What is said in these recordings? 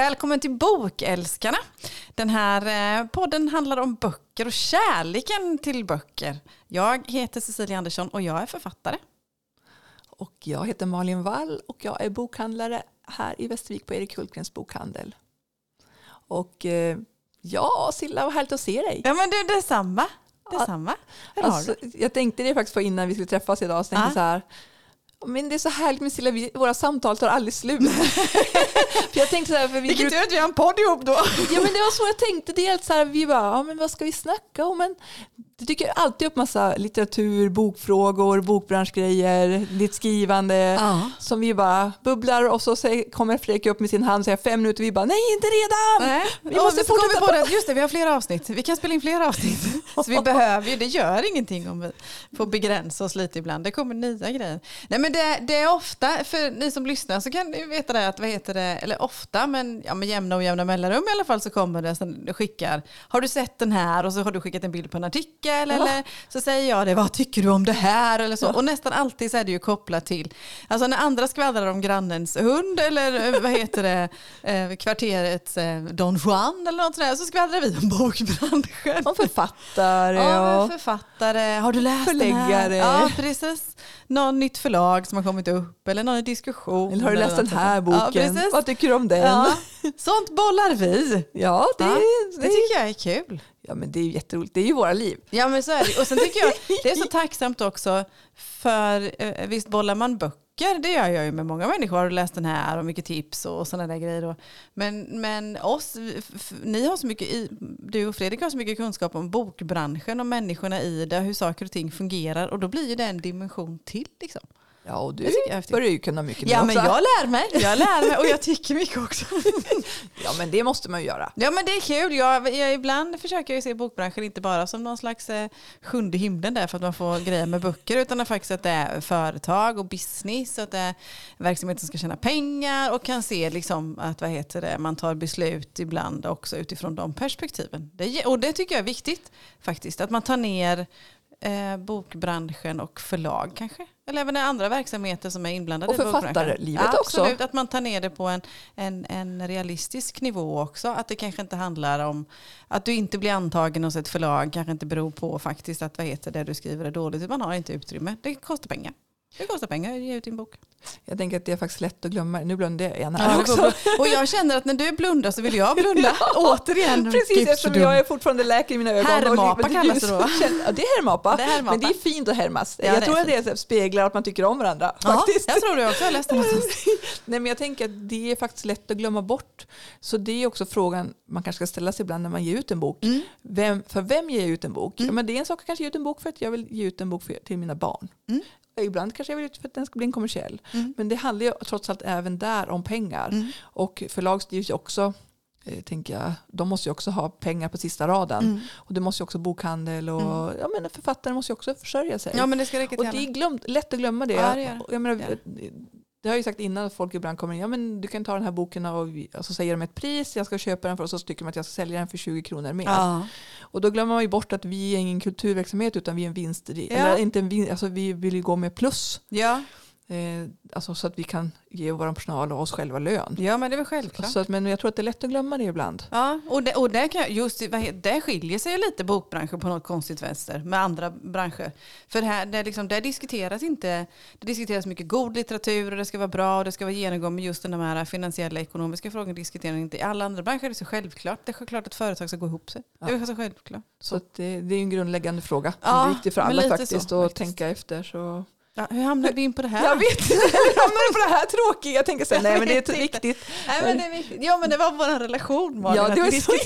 Välkommen till Bokälskarna. Den här eh, podden handlar om böcker och kärleken till böcker. Jag heter Cecilia Andersson och jag är författare. Och jag heter Malin Wall och jag är bokhandlare här i Västervik på Erik Hultgrens bokhandel. Och eh, ja, Silla, vad härligt att se dig. Ja, men du, detsamma. Detsamma. Hur har Alltså, jag tänkte det faktiskt på innan vi skulle träffas idag. Så tänkte jag så här, men det är så härligt med Silla, vi, våra samtal tar aldrig slut. för jag tänkte så här, för vi Vilket bruk- tur att vi har en podd ihop då. Ja men det var så jag tänkte. Dels så här, vi bara, ja, men vad ska vi snacka om? Men det dyker alltid upp massa litteratur, bokfrågor, bokbranschgrejer, ditt skrivande. Ja. Som vi bara bubblar och så kommer Fredrik upp med sin hand och säger fem minuter. Vi bara, nej inte redan! Nej, Vi vi måste fortsätta på det. Just det, vi har flera avsnitt. Vi kan spela in flera avsnitt. Så vi behöver ju, det gör ingenting om vi får begränsa oss lite ibland. Det kommer nya grejer. Nej men det, det är ofta, för ni som lyssnar så kan ni veta det att, vad heter det, eller ofta, men ja, med jämna och jämna mellanrum i alla fall så kommer det, det skickar, har du sett den här och så har du skickat en bild på en artikel eller så säger jag det, vad tycker du om det här eller så. Och nästan alltid så är det ju kopplat till, alltså när andra skvallrar om grannens hund eller eh, vad heter det, eh, kvarterets eh, Don Juan eller något sådär så skvallrar vi om bokbranschen. Som författare Ja, och... författare, har du läst den här? Förläggare. Ja, precis. Någon nytt förlag som har kommit upp eller någon diskussion. Eller har du läst den här boken? Ja. Vad tycker du om den? Ja, sånt bollar vi. Ja, det, Ja, det, Det tycker jag är kul. ja, men det är ju jätteroligt. Det är ju våra liv. Ja men så är det. Och sen tycker jag det är så tacksamt också för eh, visst bollar man böcker, det gör jag ju med många människor. Har du läst den här och mycket tips och sådana där grejer. Men, men oss, ni har så mycket, i, du och Fredrik har så mycket kunskap om bokbranschen och människorna i det, hur saker och ting fungerar och då blir ju det en dimension till. Liksom. Ja, och du jag börjar ju kunna mycket nu Ja men också. jag lär mig, jag lär mig och jag tycker mycket också. Ja, men det måste man ju göra. Ja men det är kul. Jag, jag, ibland försöker jag se bokbranschen inte bara som någon slags eh, sjunde himlen där för att man får grejer med böcker utan att faktiskt att det är företag och business att det är verksamheten ska tjäna pengar och kan se liksom att vad heter det, man tar beslut ibland också utifrån de perspektiven. Det, och det tycker jag är viktigt faktiskt, att man tar ner eh, bokbranschen och förlag kanske. Eller även andra verksamheter som är inblandade Och författarlivet ja, också. Absolut, att man tar ner det på en, en, en realistisk nivå också. Att det kanske inte handlar om att du inte blir antagen hos ett förlag kanske inte beror på faktiskt att vad heter det du skriver är dåligt. Man har inte utrymme. Det kostar pengar. Det kostar pengar att ge ut din bok. Jag tänker att det är faktiskt lätt att glömma. Nu blundade jag igen här också. och jag känner att när du blundar så vill jag blunda. Återigen. Precis, eftersom dum. jag är fortfarande läker i mina ögon. Härmapa kallas det då? Ja, det är härmapa. Det är härmapa. Men det är fint att härmas. Ja, jag tror att det speglar att man tycker om varandra. Ja, faktiskt. jag tror det också. Jag har läst det någonstans. Nej, men jag tänker att det är faktiskt lätt att glömma bort. Så det är också frågan man kanske ska ställa sig ibland när man ger ut en bok. Mm. Vem, för vem ger jag ut en bok? Ja, men det är en sak att kanske ge ut en bok för att jag vill ge ut en bok för, till mina barn. Mm. Ibland kanske jag vill för att den ska bli en kommersiell. Mm. Men det handlar ju trots allt även där om pengar. Mm. Och förlag styrs ju också, eh, tänker jag, de måste ju också ha pengar på sista raden. Mm. Och det måste ju också bokhandel och ja, men författare måste ju också försörja sig. Ja men det ska räcka och till det alla. är glömt, lätt att glömma det. Ja, det det. Och jag menar, Ja. Det har jag ju sagt innan att folk ibland kommer in, ja men du kan ta den här boken och, och så säger de ett pris, jag ska köpa den för och så tycker de att jag ska sälja den för 20 kronor mer. Ja. Och då glömmer man ju bort att vi är ingen kulturverksamhet utan vi är en vinst, Ja. eller inte en vinst, alltså vi vill ju gå med plus. Ja. Eh, alltså så att vi kan ge vår personal och oss själva lön. ja men det är väl självklart. Så att, men jag tror att det är lätt att glömma det ibland. Ja, och, det, och där, kan, jag- just, där skiljer sig lite bokbranschen på något konstigt vänster med andra branscher. För här, där, liksom, där diskuteras inte, det diskuteras mycket god litteratur och det ska vara bra och det ska vara genomgång men just den här finansiella ekonomiska frågan diskuterar inte. I alla andra branscher är det så självklart. Det är självklart att företag ska gå ihop sig. Det är så självklart. Så att det, det är en grundläggande fråga. Ja, som är viktig för alla faktiskt så, att faktiskt. tänka efter. Så. Ja, hur hamnade vi in på det här? Jag vet inte, hur hamnar du på det här tråkiga? Jag tänker säga, nej men det är så viktigt. Nej, men det är viktigt. Ja men det var vår relation Malin, Ja, att det var vi så- så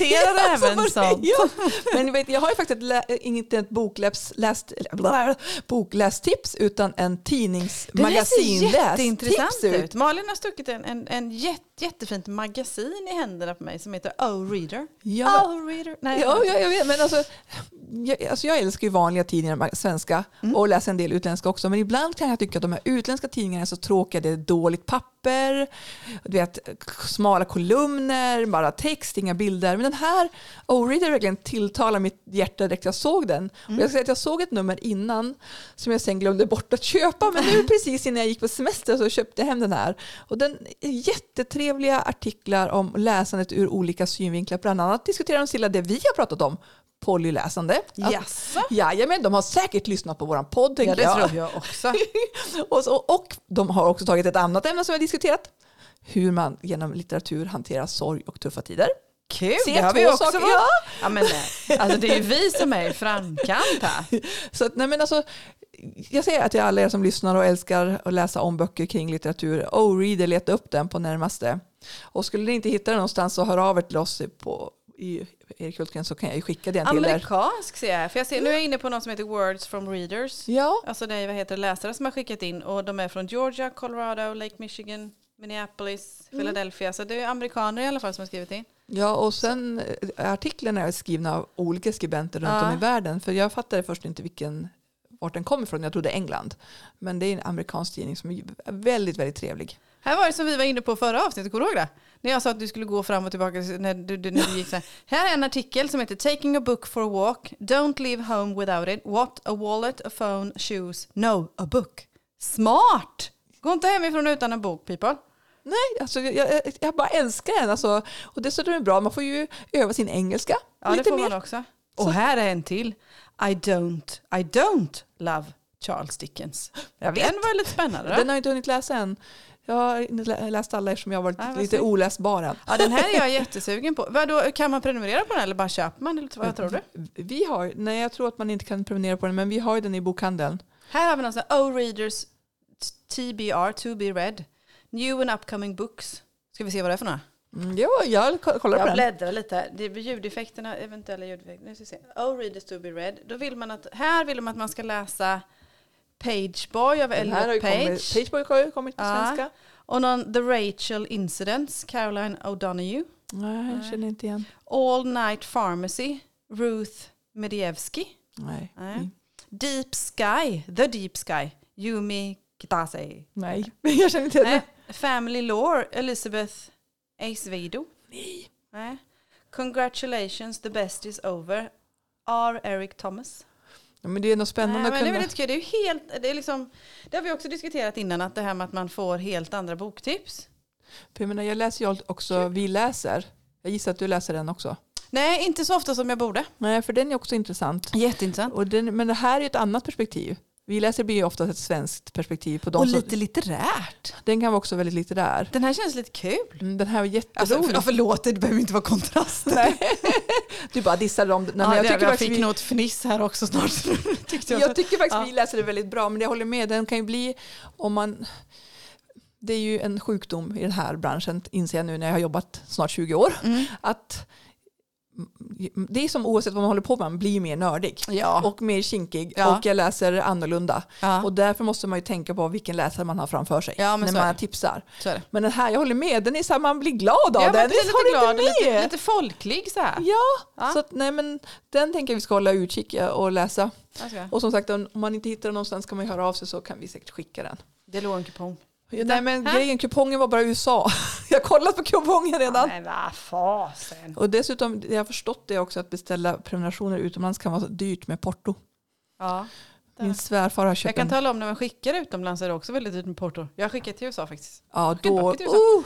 även sånt. Ja. Men vet, jag har ju faktiskt inte ett bokläs, läst, bla, boklästips utan en tidningsmagasin Det ser jätteintressant lästips ut. Malin har stuckit en, en, en jätte, jättefint magasin i händerna på mig som heter O-Reader. Ja, O-Reader. Nej, Ja, ja, jag vet. Men alltså, jag, alltså jag älskar ju vanliga tidningar, svenska, Mm. och läser en del utländska också. Men ibland kan jag tycka att de här utländska tidningarna är så tråkiga. Det är dåligt papper, du vet, smala kolumner, bara text, inga bilder. Men den här O-Reader verkligen tilltalar mitt hjärta direkt jag såg den. Och jag ska säga att jag såg ett nummer innan som jag sen glömde bort att köpa. Men nu precis innan jag gick på semester så köpte jag hem den här. Och den är jättetrevlig trevliga artiklar om läsandet ur olika synvinklar. Bland annat diskuterar de Silla det vi har pratat om, polyläsande. Att-? Jajamän, de har säkert lyssnat på vår podd Ja, det jag. tror jag också. och, så, och de har också tagit ett annat ämne som vi har diskuterat. Hur man genom litteratur hanterar sorg och tuffa tider. Kul, Se det har vi också saker, ja. Ja, men, nej. alltså, det är ju vi som är i framkant här. Så nej men alltså, jag säger att till alla er som lyssnar och älskar att läsa om böcker kring litteratur, oh-reader, leta upp den på närmaste. Och skulle ni inte hitta den någonstans så hör av er till oss på, i Erik Hultgren så kan jag ju skicka den till er. Amerikansk ser jag. För jag ser, nu är jag inne på något som heter Words from Readers. Ja, Alltså det är vad heter läsare som har skickat in och de är från Georgia, Colorado, Lake Michigan, Minneapolis, Philadelphia. Så det är amerikaner i alla fall som har skrivit in. Ja, och sen eh, artiklarna är skrivna av olika skribenter runt Ja. om i världen. För jag fattade först inte vilken, vart den kommer ifrån. Jag trodde England. Men det är en amerikansk tidning som är väldigt, väldigt trevlig. Här var det som vi var inne på förra avsnittet, kommer du ihåg det? När jag sa att du skulle gå fram och tillbaka när du, du, när du gick så här. Här är en artikel som heter Taking a book for a walk, Don't leave home without it, What a wallet, a phone, shoes, no, a book. Smart! Gå inte hemifrån utan en bok, people. Nej, alltså, jag, jag, bara älskar den. Alltså, och dessutom är det bra, man får ju öva sin engelska Ja, lite det får mer. man också. Och här är en till. I don't, I don't love Charles Dickens. Jag vet. Den var lite spännande. Den Då. har jag inte hunnit läsa än. Jag har läst alla eftersom jag har varit vad lite snyggt. oläsbar än. Ja, den här är jag jättesugen på. Vadå, kan man prenumerera på den eller bara köper man? Eller vad tror du? Vi har, nej jag tror att man inte kan prenumerera på den, men vi har den i bokhandeln. Här har vi någon sån här O-Readers TBR, to be read. New and upcoming books. Ska vi se vad det är för några? Mm, jo, jag ko- kollar på Jag den. bläddrar lite här. Det är ljudeffekterna, eventuella ljudeffekter. Nu ska vi se. O-Readers to be read. Då vill man att, här vill de att man ska läsa Pageboy av Elliot kommit, Page. Pageboy har ju kommit på Ja. svenska. Och någon The Rachel Incidents, Caroline O'Donoghue. Nej, jag känner inte igen. All Night Pharmacy, Ruth Medievsky. Nej. Nej. Deep Sky, The Deep Sky, Yumi Kitase. Nej, jag känner inte igen. Family Lore, Elizabeth Acevedo. Nej. Nej. Congratulations, the best is over. R. Eric Thomas. Ja, men det är nog spännande Nej, att men det är kunna... kul. Det, är ju helt, det, är liksom, det har vi också diskuterat innan, att det här med att man får helt andra boktips. Jag, menar, jag läser ju också Vi läser. Jag gissar att du läser den också. Nej, inte så ofta som jag borde. Nej, för den är också intressant. Jätteintressant. Och den, men det här är ett annat perspektiv. Vi läser blir ju oftast ett svenskt perspektiv på de Och som, lite litterärt. Den kan vara också väldigt litterär. Den här känns lite kul. Mm, Den här var Alltså, jätterolig. för, förlåt, det behöver inte vara kontrast. Nej. Du bara dissar dem. Nej, ja, jag, tycker jag fick vi, något fniss här också snart. Tyckte jag. jag tycker faktiskt Ja. vi läser det väldigt bra, men jag håller med. Den kan ju bli om man... Det är ju en sjukdom i den här branschen, inser jag nu när jag har jobbat snart 20 år. Mm. Att det är som oavsett vad man håller på med, man blir mer nördig. Ja. Och mer kinkig. Ja. Och jag läser annorlunda. ja, Och därför måste man ju tänka på vilken läsare man har framför sig. När man tipsar. Men den här, jag håller med, den är så här, man blir glad av den. Visst lite glad, lite, lite folklig så här. Ja, så att, nej, men den tänker jag vi ska hålla utkik och läsa. Och som sagt, om man inte hittar den någonstans kan man ju höra av sig så kan vi säkert skicka den. Det låg en kupong. Ja, nej men Hä? grejen, kupongen var bara USA. Jag har kollat på kupongen redan. men vad fasen. Och dessutom, jag har förstått det också att beställa prenumerationer utomlands kan vara dyrt med porto. Ja. Min svärfar har Jag köpt kan en. tala om när man skickar utomlands är det också väldigt dyrt med porto. Jag har skickat till USA faktiskt. Ja, då, till USA. oh,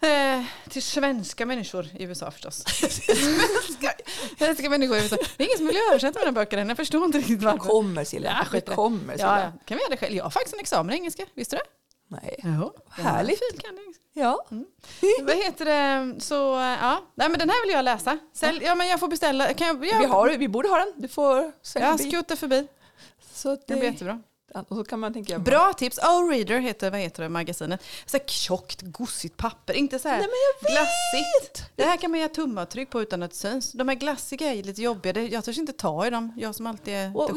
Eh, till svenska människor i USA förstås. svenska människor i USA. Det är ingen som vill översätta mina böcker än. Jag förstår inte riktigt det varför. kommer Silja. Ja, det i det. kommer Ja, Silja. ja. Kan vi göra det själv? Jag har faktiskt en examen i engelska. Visste du det? Nej. Jo. Härligt. Fil kan. Ja. Vad heter det? Så ja, nej men den här vill jag läsa. Sälj, ja men jag får beställa. Kan jag, jag, Vi, har, vi borde ha den. Du får sälja jag förbi. skuttar förbi. Så Det det, blir jättebra. Och så kan man tänka, Bra tips. O-Reader heter, vad heter det, magasinet. Så här tjockt, gossigt papper. Inte så här Nej, glassigt. Det här kan man göra tumavtryck på utan att det syns. De här glassiga är lite jobbiga. Jag törs inte ta i dem. Jag som alltid är Och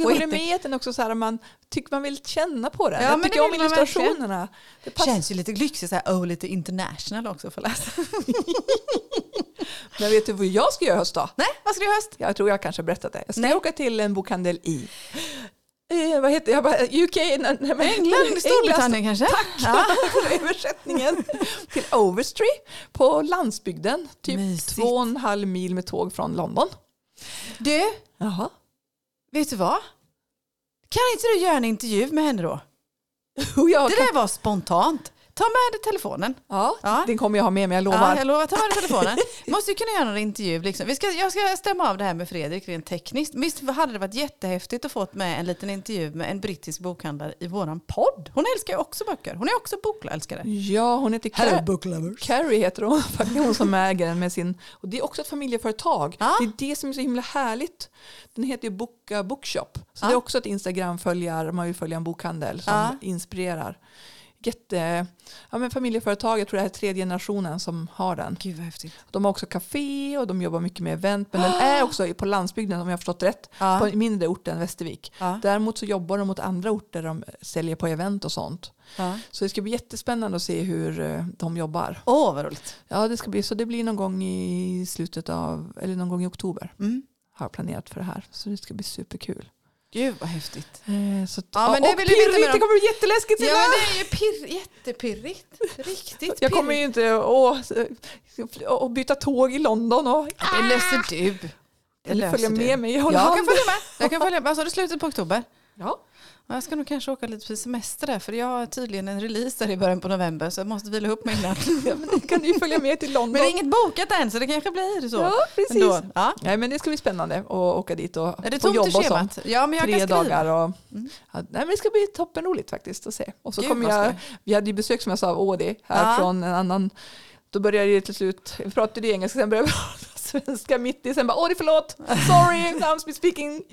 den också så här, man tycker man vill känna på den. Ja, jag men tycker det om illustrationerna. Det passar. Känns ju lite lyxigt så här, oh, lite international också för läsa. Men vet du vad jag ska göra i höst då? Nej, vad ska du i höst? Jag tror jag kanske har berättat det. Jag ska Nej. åka till en bokhandel i eh, vad heter jag bara, UK? Nej, men- England, Storbritannien kanske? Tack! Ja. för översättningen. till Overstry på landsbygden. Typ Mysigt. två och en halv mil med tåg från London. Du, Jaha. vet du vad? Kan inte du göra en intervju med henne då? Det kan, där var spontant. Ta med dig telefonen. Ja, Ja. den kommer jag ha med mig, jag lovar. Ja, jag lovar, ta med dig telefonen. Måste ju kunna göra någon intervju. Liksom. Vi ska, jag ska stämma av det här med Fredrik rent tekniskt. Visst hade det varit jättehäftigt att få med en liten intervju med en brittisk bokhandlare i våran podd. Hon älskar ju också böcker. Hon är också bokälskare. Ja, hon heter Hello Car- book lovers. Carrie heter hon, faktiskt hon som äger den med sin, och det är också ett familjeföretag. Ja. Det är det som är så himla härligt. Den heter ju Boka Bookshop, så Ja. det är också ett Instagram-följar, man vill följa en bokhandel som Ja. inspirerar. Jätte, ja men familjeföretag, jag tror det här är tredje generationen som har den. Gud vad häftigt. De har också café och de jobbar mycket med event, men den är också på landsbygden om jag har förstått rätt, Ja. på en mindre ort än Västervik. Ja. Däremot så jobbar de mot andra orter, de säljer på event och sånt. Ja. Så det ska bli jättespännande att se hur eh, de jobbar. Åh vad roligt. Ja, det ska bli så. Det blir någon gång i slutet av, eller någon gång i oktober Mm. har planerat för det här. Så det ska bli superkul. Gud vad häftigt. Eh, så, Ja, men det och pirrigt, det kommer bli jätteläskigt Ja Silla! men det är ju pirr, jättepirrigt. Riktigt Jag kommer ju inte att byta tåg i London och Det löser du. Det eller följa med mig i Jag Holland. kan följa med. Jag kan följa med. Alltså det är slutet på oktober. Ja. Ja, Jag ska nog kanske åka lite på semester där för jag har tydligen en release där i början på november så jag måste vila upp mig innan. ja, men det kan du ju följa med till London. Men det är inget bokat än så det kanske blir så. Ja, precis. Ändå. Ja. Nej, men det ska bli spännande att åka dit och Är det i jobba och sånt. Ja men jag Tre kan skriva. dagar. Och, Mm. ja, nej, men det ska bli toppenroligt faktiskt att se. Och så Gud, kommer jag, vi hade ju besök som jag sa av Ådi här Ja. från en annan, då började det till slut, vi pratade ju engelska, sen började vi svenska mitt i, sen bara Ådi förlåt, sorry, I'm speaking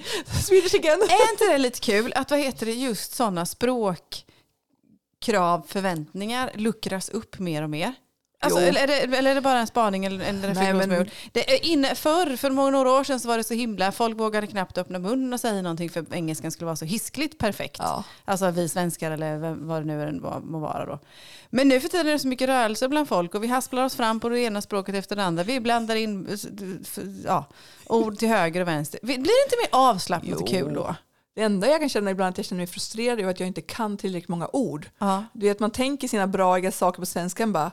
Swedish again. Är inte det lite kul att vad heter det just sådana språkkrav, förväntningar luckras upp mer och mer? Alltså, eller, är det, eller är det bara en spaning eller en Nej, men- det är inne, förr, för många några år sedan så var det så himla, folk vågade knappt öppna munnen och säga någonting för engelskan skulle vara så hiskligt perfekt. Ja. Alltså vi svenskar eller vem- vad det nu än må vara då. Men nu för tiden är det så mycket rörelse bland folk och vi hasplar oss fram på det ena språket efter det andra. Vi blandar in eh, ja, ord till höger och vänster. Blir det inte mer avslappnat och kul då? Det enda jag kan känna ibland att jag känner mig frustrerad är att jag inte kan tillräckligt många ord. Ja. Du vet, man tänker sina braiga saker på svenskan bara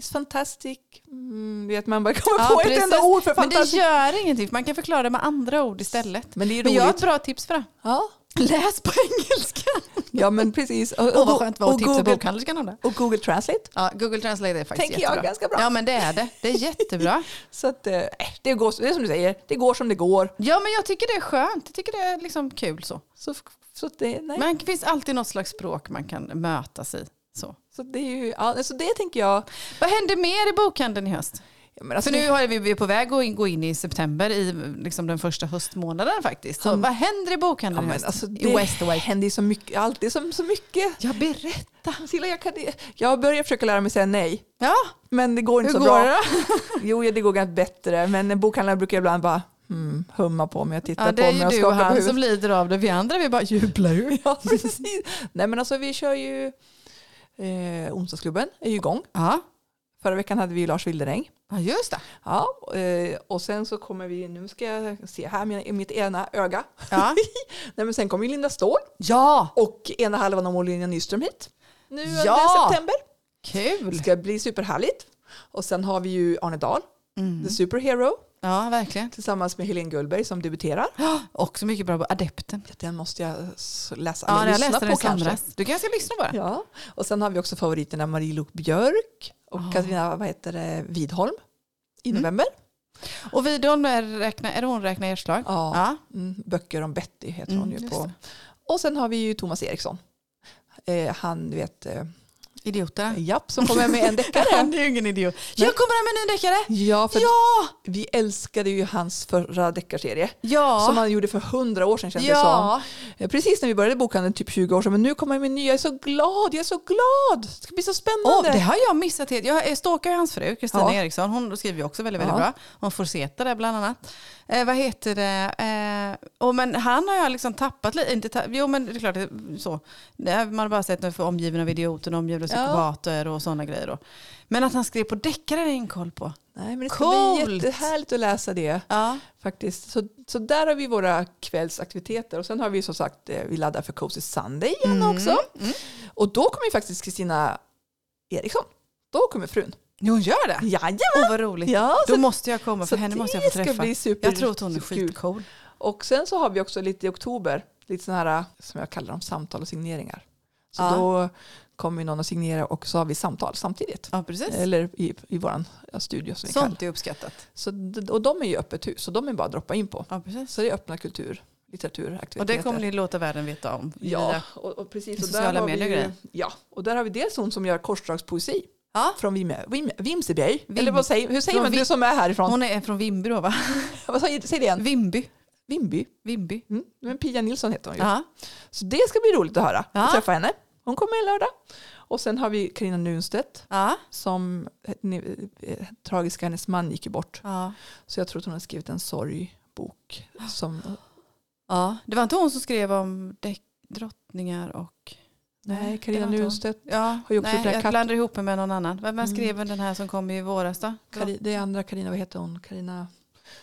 It's fantastic. Mm, vet, man bara kommer på ett enda ord för Men det gör ingenting, man kan förklara det med andra ord istället. Men det är Men jag har ett roligt. bra tips för det. Ja. Läs på engelska. ja, men precis. Och, Åh vad skönt att och tipsa Google, bokhandlerskan om det. och Google Translate. Ja, Google Translate är faktiskt Tänker jag jättebra. ganska bra. Ja men det är det. Det är jättebra. Så att, eh, det, går, det är som du säger, det går som det går. Ja men jag tycker det är skönt. Jag tycker det är liksom kul så. Så, så, det, nej. Men det finns alltid något slags språk man kan mötas i. Så. Så det är ju, ja, så det tänker jag. Vad händer mer i bokhandeln i höst? Ja, men alltså, det- nu har vi, vi är på väg att gå in i september i liksom den första höstmånaden faktiskt. Så Mm. vad händer i ja, bokhandeln i men alltså, I det Westaway. händer ju så mycket, alltid så, så mycket. Ja berätta. Silla, jag, kan, jag börjar försöka lära mig säga nej, Ja, men det går inte hur så går bra. det då? Jo, ja, det går ganska bättre, men bokhandlare brukar ibland bara hmm, humma på mig och titta Ja, det på är mig och ju du och skaka på han huvudet. som lider av det. Vi andra vi bara jublar ju. Ja, precis. Nej, men alltså vi kör ju eh, onsdagsklubben är ju igång. Ja, Förra veckan hade vi Lars Wilderäng. ja just det. Ja, eh, och sen så kommer vi, nu ska jag se här med mitt ena öga. Ja. Nej, men sen kommer ju Linda Ståhl ja, och ena halvan av Olivia Nyström hit. Nu under Ja! september. Det kul. ska bli superhärligt. Och sen har vi ju Arne Dahl, Mm. The Superhero, Ja, verkligen. tillsammans med Helene Gullberg som debuterar. Också mycket bra på Adepten. Den måste jag läsa, Ja, eller jag läste den på kanske. Du kanske ska lyssna på det. Ja, och sen har vi också favoriterna Marie-Louise Björk och Ah. Katarina vad heter det, Widholm i Mm. november. Och Widholm är, räkna, är det hon räknar hjärtslag? Ja. ja. Mm, böcker om Betty heter hon Mm, ju på. Och sen har vi ju Thomas Eriksson. Eh, han, du vet, Idioterna. japp, som kommer med en deckare. Han är ju ingen idiot. Jag kommer med en ny deckare. ja, för Ja! vi älskade ju hans förra deckarserie. Ja. Som han gjorde för hundra år sedan kändes det som. ja. Eh, Precis när vi började bokhandeln, typ 20 år sedan. Men nu kommer han med nya. Jag är så glad, jag är så glad. Det ska bli så spännande. Åh, det har jag missat helt. Jag stalkar ju hans fru, Kristina Ja. Eriksson. Hon skriver ju också väldigt, väldigt Ja. bra. Hon får seta där bland annat. Eh, vad heter det? Eh, och men han har jag liksom tappat lite. Inte ta- jo, men det är klart så. Man har bara sett nu för omgiven av idioter, omgiven av Ja. psykopater och sådana grejer. Då. Men att han skrev på deckare är ingen koll på. Nej, men det ska Coolt. bli jättehärligt att läsa det. Ja. Faktiskt. Så, så där har vi våra kvällsaktiviteter. Och sen har vi som sagt, eh, vi laddar för Cozy Sunday igen också. Mm. Och då kommer ju faktiskt Kristina Eriksson. Då kommer frun. Hon gör det? Jajamän! Åh, vad roligt. Ja, Då så, måste jag komma, för henne måste jag få träffa. ska bli super, Jag tror att hon är skitcool. Och sen så har vi också lite i oktober, lite sådana här, som jag kallar dem, samtal och signeringar. Så Ja. då kommer någon att signera och så har vi samtal samtidigt. Ja, precis. Eller i, i vår studio som Sånt är uppskattat. så, Och de är ju öppet hus och de är bara att droppa in på. Ja, precis. Så det är öppna kultur, litteraturaktiviteter. Och det kommer ni låta världen veta om. Ja, och, och precis. Och sociala där har medier ja, och där har vi dels hon som gör korsdragspoesi ja. från Vim, Vim, Vimseberg. Vim- Eller vad säger, hur säger Från man? Vi- Du som är härifrån. Hon är från Vimby då va? Vad säger, säg det igen. Vimby. Vimby. Vimby. Mm. Men Pia Nilsson heter hon ju. Ja. Så det ska bli roligt att höra. Ja. Att träffa henne. Hon kommer en lördag. Och sen har vi Karina Nunstedt Ja. som eh, tragiska hennes man gick ju bort. Ja. Så jag tror att hon har skrivit en sorgbok. Som, ja. Det var inte hon som skrev om drottningar och... nej, Karina hon. Nunstedt. Ja, Har ju också nej, gjort det här jag blandar ihop med någon annan. Vem Mm. skrev den här som kom i våras då? Kari, det är andra Karina, vad heter hon? Karina,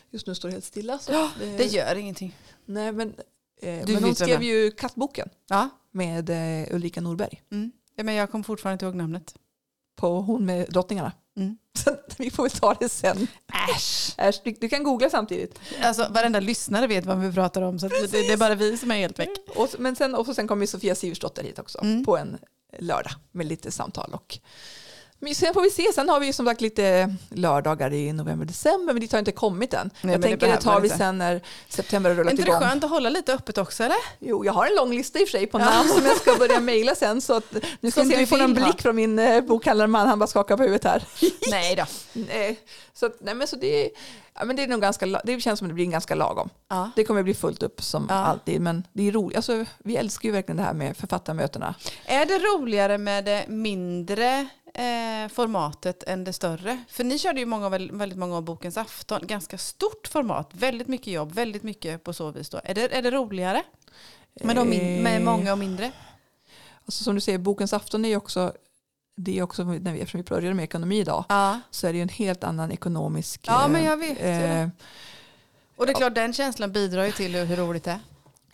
just nu står det helt stilla. Så Ja, det, Det gör ingenting. nej, men, eh, Du men hon skrev ju Kattboken Ja. Med eh, Ulrika Norberg. Mm. ja men jag kommer fortfarande inte ihåg namnet. På hon med drottningarna. Mm. Så vi får väl ta det sen. Äsch! Äsch, du, du kan googla samtidigt. Alltså varenda lyssnare vet vad vi pratar om så det, det är bara vi som är helt väck. Och, men sen, och så sen kommer ju Sofia Siversdotter hit också Mm. på en lördag med lite samtal. Och, men sen får vi se, sen har vi som sagt lite lördagar i november, december men dit har inte kommit än. men jag det tänker det behöver tar vi sen när september har Är rullat inte det igång. skönt att hålla lite öppet också eller? Jo, jag har en lång lista i och för sig på namn som jag ska börja mejla sen. Så att, nu ska vi se om vi får någon blick från min eh, bokhandlarman. Han bara skakar på huvudet här. Nej då. nej, så, att, nej, men så det, ja, men det, är nog ganska, det känns som det blir ganska lagom. Ja. Det kommer bli fullt upp som Ja. alltid. Men det är roligt. Alltså, vi älskar ju verkligen det här med författarmötena. Är det roligare med det mindre eh, formatet än det större? För ni körde ju många, väl- väldigt många av Bokens afton. Ganska stort format, väldigt mycket jobb, väldigt mycket på så vis. Då. Är, det, är det roligare med, de min, med Eh, många och mindre? Alltså, som du säger, Bokens afton är ju också, det är också när vi, eftersom vi började med ekonomi idag, Ja. så är det ju en helt annan ekonomisk... Ja, eh, men jag vet eh, Och det är klart, den känslan bidrar ju till hur roligt det är.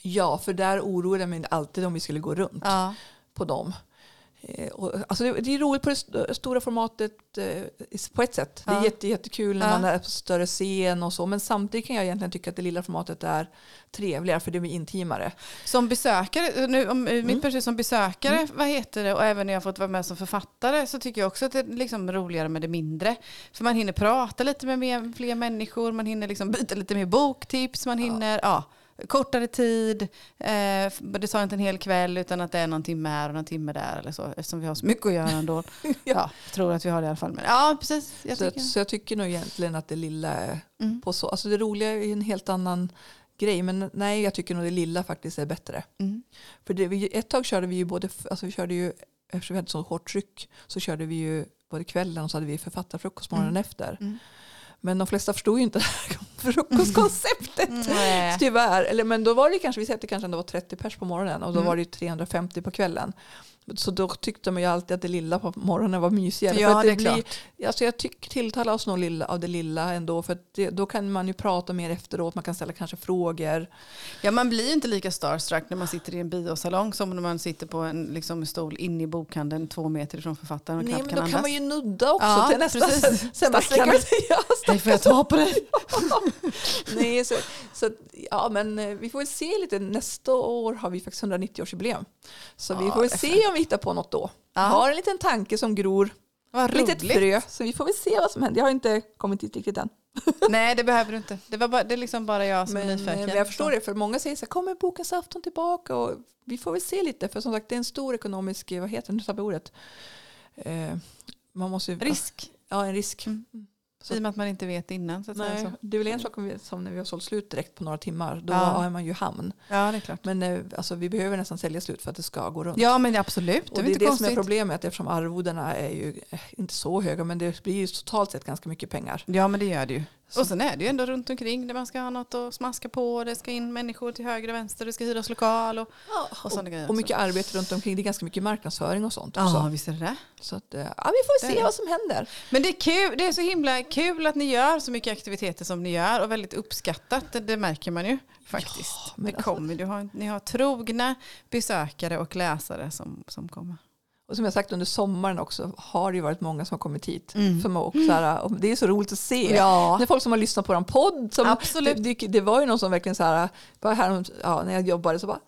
ja, för där oroade jag mig alltid om vi skulle gå runt. Ja. på dem. Eh, alltså det, är roligt på det st- stora formatet eh, på ett sätt. Det är Ja. jätte, jättekul när Ja. man är på större scen och så. Men samtidigt kan jag egentligen tycka att det lilla formatet är trevligare för det blir intimare. Som besökare, nu, om, Mm. mitt perspektiv som besökare, vad heter det, och även när jag fått vara med som författare så tycker jag också att det är liksom roligare med det mindre. För man hinner prata lite med mer, fler människor, man hinner liksom byta lite mer boktips, man hinner, ja, kortare tid. Eh, det tar inte en hel kväll utan att det är någon timme här och någon timme där eller så eftersom vi har så mycket att göra ändå. ja, tror att vi har det i alla fall. Men, ja, precis. Jag så, tycker. så jag tycker nog egentligen att det lilla är Mm. på så. Alltså det roliga är en helt annan grej. Men nej, jag tycker nog det lilla faktiskt är bättre. Mm. För det, vi, ett tag körde vi ju både, alltså vi körde ju, eftersom vi hade så hårt tryck så körde vi ju både kvällen och så hade vi författarfrukost morgonen Mm. efter. Mm. Men de flesta förstod ju inte det här frukostkonceptet. Nej. Tyvärr. Eller, men då var det kanske, vi säger att det kanske ändå var 30 pers på morgonen och då Mm. var det ju 350 på kvällen. Så då tyckte man ju alltid att det lilla på morgonen var mysigare. Ja, att det är blir, klart. Alltså jag tycker tilltalar oss nog lilla, av det lilla ändå. För det, då kan man ju prata mer efteråt, man kan ställa kanske frågor. Ja, man blir ju inte lika starstruck när man sitter i en biosalong som när man sitter på en liksom, stol inne i bokhandeln två meter ifrån författaren och Nej, knappt men kan då kan andas. man ju nudda också Ja, till nästa. precis. Hej, får jag ta på dig? Nej, så, så, ja, men eh, vi får väl se lite. Nästa år har vi faktiskt 190-årsjubileum. Så vi Ja, får väl det se om vi hittar på något då. Ja. Har en liten tanke som gror, Vad ett litet frö. Så vi får väl se vad som händer. Jag har inte kommit dit riktigt än. Nej, det behöver du inte. Det, var bara, det är liksom bara jag som är Men, nyfiken. eh, men jag förstår det, för många säger så här, kommer bokens afton tillbaka? Och vi får väl se lite, för som sagt det är en stor ekonomisk, vad heter det, nu tappade jag ordet. Eh, man måste Risk, Ja, en risk. Mm. I och med att man inte vet innan. Så att säga Nej, så. det är väl en sak om vi, som när vi har sålt slut direkt på några timmar. Då Ja. är man ju hamn. Ja, det är klart. Men eh, alltså, vi behöver nästan sälja slut för att det ska gå runt. Ja, men absolut. Det och det är inte det som konstigt. är problemet eftersom arvodena är ju eh, inte så höga men det blir ju totalt sett ganska mycket pengar. Ja, men det gör det ju. Så- Och sen är det ju ändå runt omkring där man ska ha något att smaska på. Det ska in människor till höger och vänster. Det ska hyras lokal. Och, och sådana grejer. Och mycket arbete runt omkring. Det är ganska mycket marknadsföring och sånt också. Ja, visst är det det. Så att, eh, ja, vi får Det se vad som händer. Men det är, kul, det är så himla kul att ni gör så mycket aktiviteter som ni gör och väldigt uppskattat. Det, det märker man ju faktiskt. men det alltså- kommer, du har, ni har trogna besökare och läsare som, som kommer. Och som jag sagt under sommaren också har det ju varit många som har kommit hit. Mm. Som också, så här, det är så roligt att se. Ja, Det är folk som har lyssnat på en podd. Som, Absolut. Det, det, det var ju någon som verkligen så här, bara här ja, när jag jobbade så bara,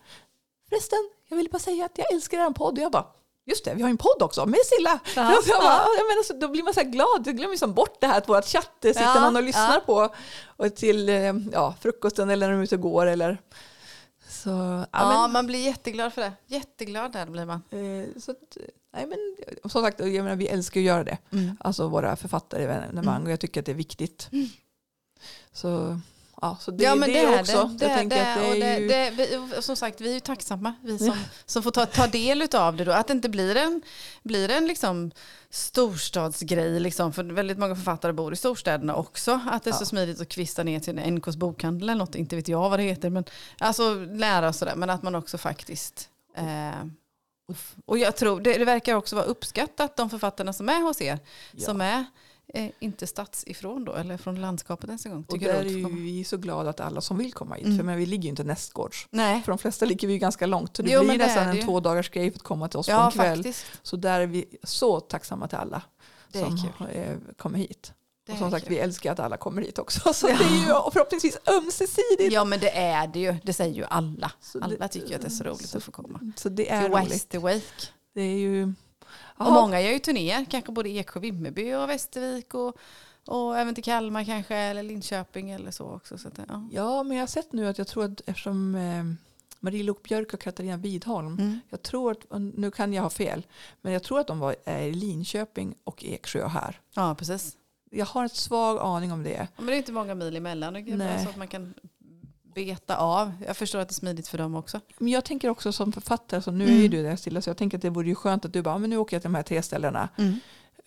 förresten, jag ville bara säga att jag älskar er podd. Och jag bara, Just det, vi har ju en podd också med Silla. Ja. Jag bara, jag menar, så då blir man så glad, du glömmer liksom bort det här att vårt chatt sitter Ja, någon och lyssnar ja. på och till eh, ja, frukosten eller när de är ute och går. Eller, så, ja, Ja, man blir jätteglad för det. Jätteglad där blir man. men, eh, så nej, men, som sagt, jag menar, vi älskar att göra det. Mm. Alltså våra författarevenemang och jag tycker att det är viktigt. Så, ja, så det, ja men det, det, är också. det. jag det, det, att det och är det, ju, det, vi, som sagt, vi är ju tacksamma, vi som, som får ta, ta del av det då. Att det inte blir en, blir en liksom storstadsgrej, liksom, för väldigt många författare bor i storstäderna också. Att det är så Ja. smidigt att kvista ner till en NKs bokhandel eller något, inte vet jag vad det heter. Men, alltså lära och sådär, men att man också faktiskt eh, och jag tror, det, det verkar också vara uppskattat, de författarna som är hos er, Ja. som är inte stadsifrån då, eller från landskapet ens en gång. och där är ju vi så glada att alla som vill komma hit. Mm. För men vi ligger ju inte nästgårds. Nej, För de flesta ligger vi ju ganska långt. Så det Jo, blir det nästan en två dagars grej för att komma till oss på ja en kväll. faktiskt. Så där är vi så tacksamma till alla Det som eh, kommer hit. Det och som sagt, kul. vi älskar att alla kommer hit också. Så det är ju förhoppningsvis ömsesidigt. Ja men det är det ju, det säger ju alla. Så Alla det- tycker att det är så roligt att få komma. Så det är Till roligt. Westerwake. Det är ju... Och många gör ju turnéer, kanske både Eksjö, Vimmerby och Västervik och, och även till Kalmar kanske eller Linköping eller så också. Så att, ja. Ja, men jag har sett nu att jag tror att eftersom eh, Marie Lok Björk och Katarina Widholm, Mm. jag tror att, nu kan jag ha fel, men jag tror att de var är i Linköping och Eksjö här. ja precis. Jag har en svag aning om det. Ja, Men det är inte många mil emellan, det Nej. så att man kan beta av. Jag förstår att det är smidigt för dem också. Men jag tänker också som författare, så nu är Mm. ju du där stilla, så jag tänker att det vore ju skönt att du bara, "Ah, men nu åker jag till de här tre ställena Mm.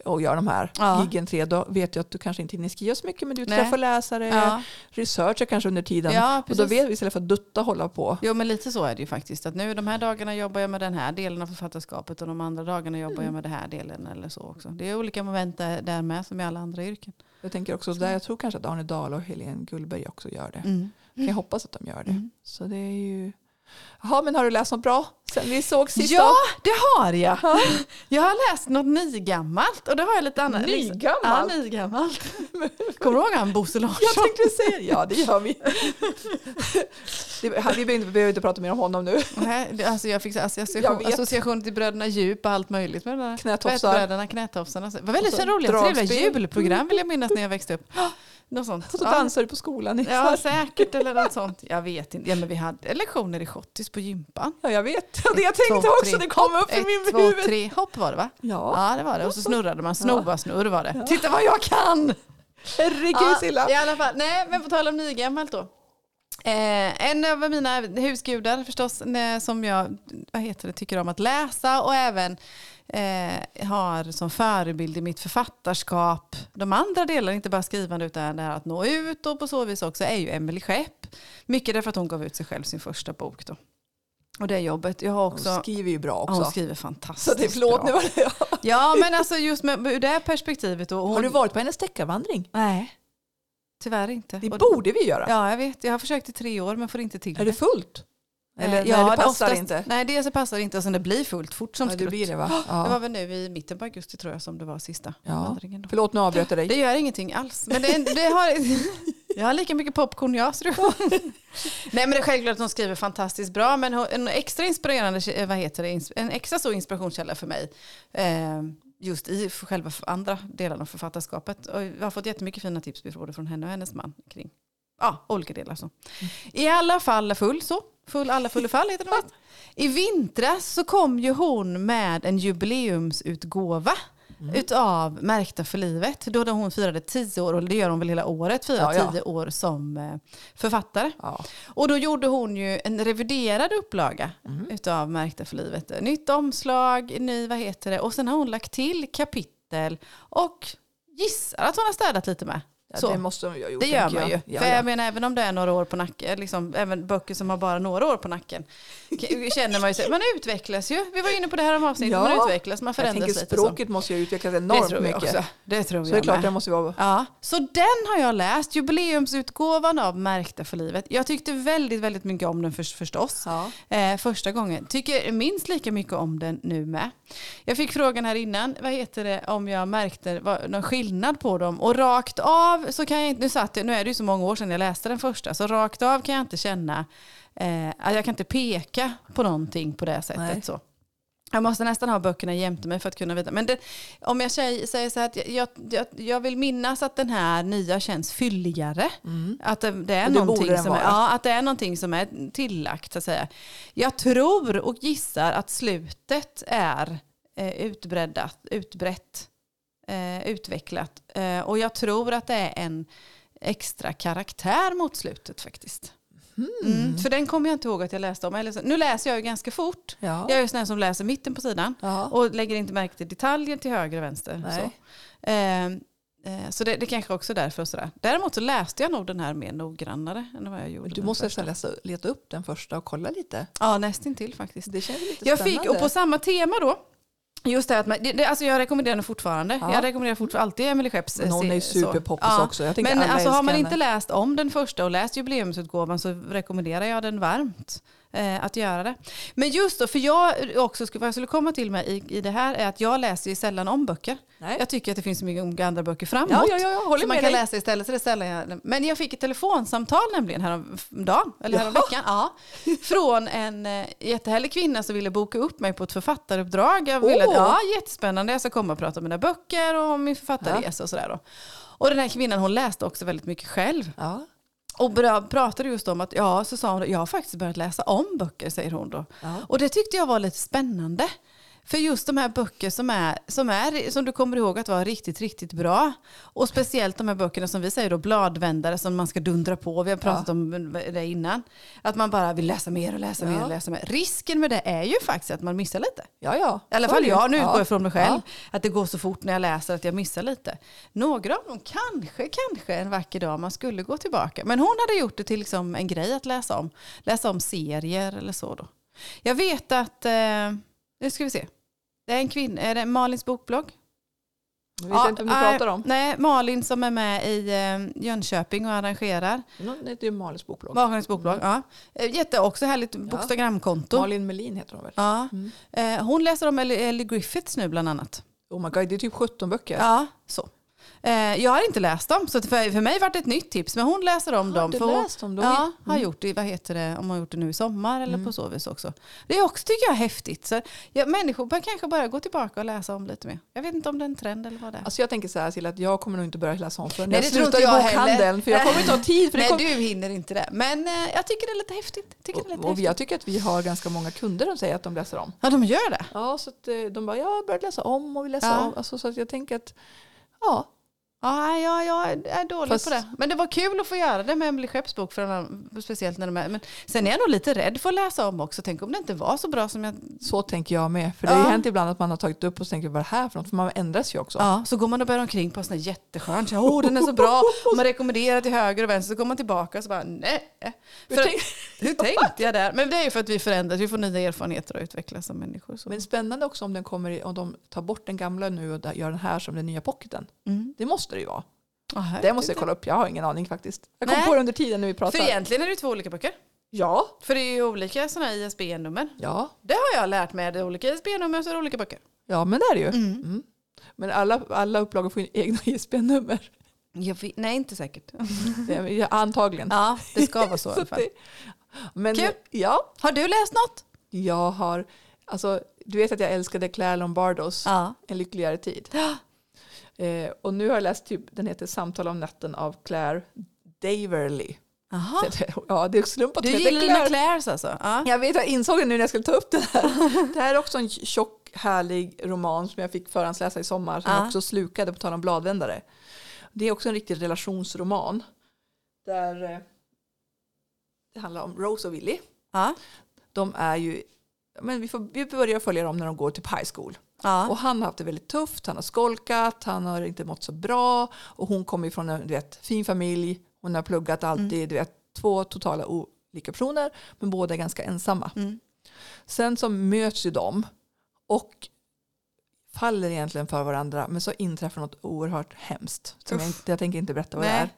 och gör de här Ja. giggen tre. Då vet jag att du kanske inte hinner skriva så mycket, men du Nej. träffar läsare, Ja, researchar kanske under tiden. ja och då vet vi istället för att dutta hålla på. Jo men lite så är det ju faktiskt. Att nu de här dagarna jobbar jag med den här delen av författarskapet och de andra dagarna jobbar Mm. jag med den här delen eller så också. Det är olika moment där, där med som i alla andra yrken. Jag tänker också där, jag tror kanske att Arne Dahl och Helene Gullberg också gör det. Mm. Kan jag hoppas att de gör det. Mm. Så det är ju... Jaha, men har du läst något bra sen vi såg sist? Ja, det har jag. Jag har läst något nygammalt och det har jag lite annat. Nygammalt? Ja, nygammalt. Kommer du ihåg han Bosse Larsson? Jag tänkte säga. Ja, det gör vi. det, vi behöver inte, prata mer om honom nu. Nej, det- Alltså jag fick så association, Jag association till Bröderna Djup och allt möjligt med där Knätofsar. Bröderna Knätofsarna. Det var väldigt Och så roliga, trevliga julprogram vill jag minnas när jag växte upp. Något sånt. Och så Ja. dansar du på skolan. Ja, säkert eller något sånt. Jag vet inte. Ja, men vi hade lektioner i schottis på gympan. Ja, jag vet. Ja, det jag Ett, tänkte två, också, tre. det kom upp i Ett, min två, huvud. tre. Hopp var det va? Ja, Ja, det var det. Och så snurrade man. Ja. Snova snurr var det. Ja. Titta vad jag kan! herregud Silla. I alla fall. Nej, men på tal om nygammalt då. Eh, en av mina husgudar förstås, eh, som jag vad heter det, tycker om att läsa och även eh, har som förebild i mitt författarskap, de andra delarna, inte bara skrivande utan det här att nå ut och på så vis också, är ju Emelie Skepp. Mycket därför att hon gav ut sig själv sin första bok då. Och det jobbet. Jag har också... Hon skriver ju bra Ja, också. hon skriver fantastiskt så det är förlåt, bra. nu var det jag. Ja, men alltså just med, ur det perspektivet. Och hon, Har du varit på hennes deckarvandring? Nej, tyvärr inte. Det Och- borde vi göra. Ja, jag vet. Jag har försökt i tre år men får inte till Är det fullt? Eller Eh, nej, det passar oftast- inte? Nej, dels så passar det inte och sen det blir fullt fort som Ja, det skrutt. blir det va? Det var Ja. väl nu i mitten på augusti tror jag som det var sista Ja. vandringen. Då. Förlåt, nu avbröt jag dig. Det gör ingenting alls. Men det, det har, jag har lika mycket popcorn jag det- Nej men det är självklart att hon skriver fantastiskt bra men en extra inspirerande, eh, vad heter det, en extra stor inspirationskälla för mig. Eh, just i själva andra delarna av författarskapet. Och jag har fått jättemycket fina tips både från henne och hennes man kring ja, olika delar. Så. I alla fall full så. Full, alla full fall heter det. I vintras så kom ju hon med en jubileumsutgåva Mm. utav Märkta för livet. Då då hon firade tio år, och det gör hon väl hela året, firar Ja, ja. tio år som eh, författare. Ja. Och då gjorde hon ju en reviderad upplaga Mm. utav Märkta för livet. Nytt omslag, ny, vad heter det? Och sen har hon lagt till kapitel och gissar att hon har städat lite med. Ja, Så. det måste hon ju ha gjort. Det gör man ju. jag. Ja, För ja. jag menar även om det är några år på nacken, liksom, även böcker som har bara några år på nacken, känner man ju sig, man utvecklas ju. Vi var inne på det här om avsnittet, Ja. man utvecklas, man Jag förändras lite. Så. språket måste ju utvecklas Det enormt jag mycket. också. Det tror Så det är jag klart med. det måste vara... Ja, så den har jag läst, jubileumsutgåvan av Märkta för livet. Jag tyckte väldigt, väldigt mycket om den för, förstås. Eh, första gången. Tycker minst lika mycket om den nu med. Jag fick frågan här innan, vad heter det, om jag märkte vad, någon skillnad på dem. Och rakt av så kan jag inte, nu, satt nu är det ju så många år sedan jag läste den första, så rakt av kan jag inte känna, eh, att jag kan inte peka på någonting på det sättet. Nej. Så. Jag måste nästan ha böckerna jämte mig för att kunna veta. Men det, om jag säger, så här att jag, jag, jag vill minnas att den här nya känns fylligare. Att det, det är någonting som är, ja, att det är någonting som är tillagt. Så att säga. Jag tror och gissar att slutet är eh, utbreddat, utbrett, eh, utvecklat. Eh, och jag tror att det är en extra karaktär mot slutet faktiskt. Mm, för den kommer jag inte ihåg att jag läste om. Eller så, nu läser jag ju ganska fort. Ja. Jag är ju sån som läser mitten på sidan Ja. och lägger inte märke till detaljer till höger och vänster. Nej. Så, eh, eh, så det, det kanske också är därför. Sådär. Däremot så läste jag nog den här mer noggrannare än vad jag gjorde. Men du måste nästan läsa, leta upp den första och kolla lite. Ja, nästintill faktiskt. Det känns lite Jag spännande. fick, och på samma tema då, just det att man, det, det, alltså jag rekommenderar den fortfarande. Ja. Jag rekommenderar fortfarande alltid Emily Schepps. Men hon är superpoppis Ja. också. Men alltså, har man henne. inte läst om den första och läst jubileumsutgåvan så rekommenderar jag den varmt. Eh, att göra det. Men just då, för jag också, skulle- vad jag skulle komma till med i, i det här är att jag läser ju sällan om böcker. Nej. Jag tycker att det finns så mycket andra böcker framåt. Ja, ja, ja, jag håller man med kan dig. läsa istället. Så det sällan jag, men jag fick ett telefonsamtal nämligen häromdagen, eller häromveckan. Ja, från en eh, jättehärlig kvinna som ville boka upp mig på ett författaruppdrag. Jag ville, Åh. ja, jättespännande. Jag ska komma och prata om mina böcker och om min författarresa och sådär. Då. Och den här kvinnan hon läste också väldigt mycket själv. Ja. Och pratade just om att, ja, så sa hon, jag har faktiskt börjat läsa om böcker, säger hon då. Ja. Och det tyckte jag var lite spännande. För just de här böcker som, är, som, är, som du kommer ihåg att vara riktigt, riktigt bra. Och speciellt de här böckerna som vi säger då, bladvändare som man ska dundra på. Vi har pratat om det innan. Att man bara vill läsa mer och läsa Ja. mer och läsa mer. Risken med det är ju faktiskt att man missar lite. Ja, ja. I alla fall jag, nu Ja. utgår jag från mig själv. Ja. Att det går så fort när jag läser att jag missar lite. Några av dem kanske, kanske en vacker dag man skulle gå tillbaka. Men hon hade gjort det till liksom en grej att läsa om. Läsa om serier eller så då. Jag vet att, eh, nu ska vi se. Det är en kvinna, är det Malins bokblogg? Jag vet inte om du nej, pratar om. Nej, Malin som är med i eh, Jönköping och arrangerar. Det är ju Malins bokblogg. Malins bokblogg, ja. Eh, Jätte, också härligt bokstagramkonto. Malin Melin heter hon väl? Ja. Mm. Eh, hon läser om Ellie, Ellie Griffiths nu bland annat. Oh my god, det är typ 17 böcker. Ja, så. Eh, jag har inte läst dem, så för, för mig var det ett nytt tips. Men hon läser om Har dem. du för hon- läst dem då? Ja, har Mm. gjort det. Vad heter det? Om hon har gjort det nu i sommar eller på så vis också. Det är också, tycker jag, häftigt. Så, ja, människor bör kanske börja gå tillbaka och läsa om lite mer. Jag vet inte om det är en trend eller vad det är. Alltså jag tänker så här till att jag kommer nog inte börja läsa om förrän Nej, jag slutar i jag bokhandeln. För jag kommer inte ha tid. För Nej, kommer... du hinner inte det. Men eh, jag tycker det är lite häftigt. Tycker det är lite och, och häftigt. jag tycker att vi har ganska många kunder som säger att de läser om. Ja, de gör det. Ja, så att eh, de bara, jag har börjat läsa om och vill läsa Ja. om. Alltså, så att jag tänker att, ja, Ja, ja, jag är dålig Fast- på det. Men det var kul att få göra det med Emelie Schepps bok, för här- speciellt när de är. Men sen är jag nog lite rädd för att läsa om också. Tänk om det inte var så bra som jag... så tänker jag med. För det har Ja. hänt ibland att man har tagit upp och så tänker vad är det här för något? För man ändras ju också. Ja, så går man och bär omkring på en sån här jätteskön. Så, oh, den är så bra. Och man rekommenderar till höger och vänster. Så går man tillbaka och så bara nej. Hur tänk- hur tänkte jag där? Men det är ju för att vi förändras. Vi får nya erfarenheter och utvecklas som människor. Så. Men spännande också om den kommer i, om de tar bort den gamla nu och gör den här som den nya pocketen. Mm. Det måste det ju vara. Här- Det måste jag kolla upp. Jag har ingen aning faktiskt. Jag kom Nej. på det under tiden när vi För pratade. egentligen är det två olika böcker. Ja. För det är ju olika sådana här ISBN-nummer. Ja. Det har jag lärt mig. Det är olika ISBN-nummer så är det olika böcker. ja, men det är det ju. Mm. Mm. Men alla, alla upplagor får ju egna ISBN-nummer. Nej, inte säkert. Det Antagligen. Ja, det ska vara så i alla fall. Men Kul. ja, Har du läst något? jag har, alltså du vet att jag älskade Claire Lombardos Ja. En lyckligare tid. Eh, och nu har jag läst typ, den heter Samtal om natten av Claire Daverly. Jaha. Ja, det är slump att Du gillar dina Claires alltså? Ja. Jag vet, jag insåg det nu när jag skulle ta upp den här. Det här är också en tjock, härlig roman som jag fick förhandsläsa i sommar som Ja. jag också slukade på tal om bladvändare. Det är också en riktig relationsroman. Där eh, det handlar om Rose och Willy. Ja. De är ju, men vi, får, vi börjar följa dem när de går till high school. Ja. Och han har haft det väldigt tufft, han har skolkat, han har inte mått så bra. Och hon kommer från en vet, fin familj, hon har pluggat alltid, Mm. du vet, två totala olika personer, men båda är ganska ensamma. Mm. Sen så möts ju de och faller egentligen för varandra, men så inträffar något oerhört hemskt. Som jag, inte, jag tänker inte berätta vad det Nej. är.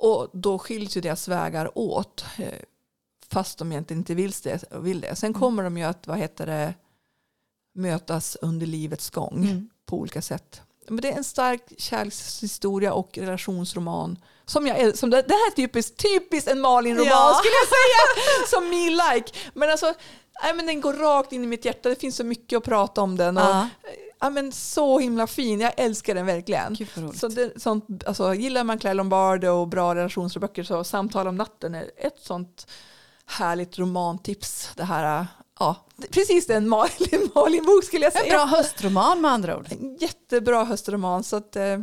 Och då skiljs ju deras vägar åt, eh, fast de egentligen inte vill det. Vill det. Sen Mm. kommer de ju att, vad heter det, mötas under livets gång Mm. på olika sätt. Men det är en stark kärlekshistoria och relationsroman. Som jag, som det, det här är typiskt, typiskt en Malin-roman Ja. skulle jag säga. Som me like. Men alltså, Nej, men den går rakt in i mitt hjärta. Det finns så mycket att prata om den. Och, Ja. ja, men så himla fin. Jag älskar den verkligen. Så det, sånt, alltså, gillar man Claire Lombard och bra relationsböcker så Samtal om natten är ett sånt härligt romantips. Det här, ja, precis den Malin, Malin bok skulle jag En säga. bra höstroman med andra ord. En jättebra höstroman så att, eh, ja,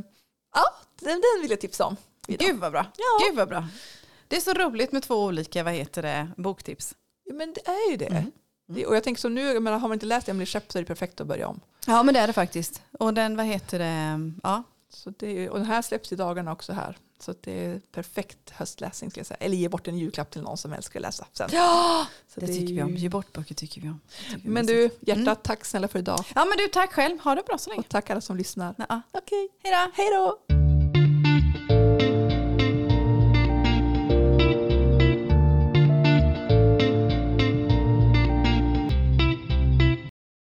den, den vill jag tipsa om. idag. Gud vad bra. Ja. Gud vad bra. Det är så roligt med två olika, vad heter det, boktips. Ja, men det är ju det. Mm. det och jag tänker så nu, jag menar, har man inte läst Emily Shep så är det perfekt att börja om. Ja men det är det faktiskt. Och den, vad heter det, ja. Så det är, och den här släpps i dagarna också här. Så det är perfekt höstläsning skulle jag säga. Eller ge bort en julklapp till någon som älskar att läsa sen. Ja, Så det är tycker vi om. ju- Ge bort böcker tycker vi om. Det tycker Men du, hjärtat, tack snälla för idag. Ja men du, tack själv. Ha det bra så länge. Och tack alla som lyssnar. Okej, Hej då. hej då!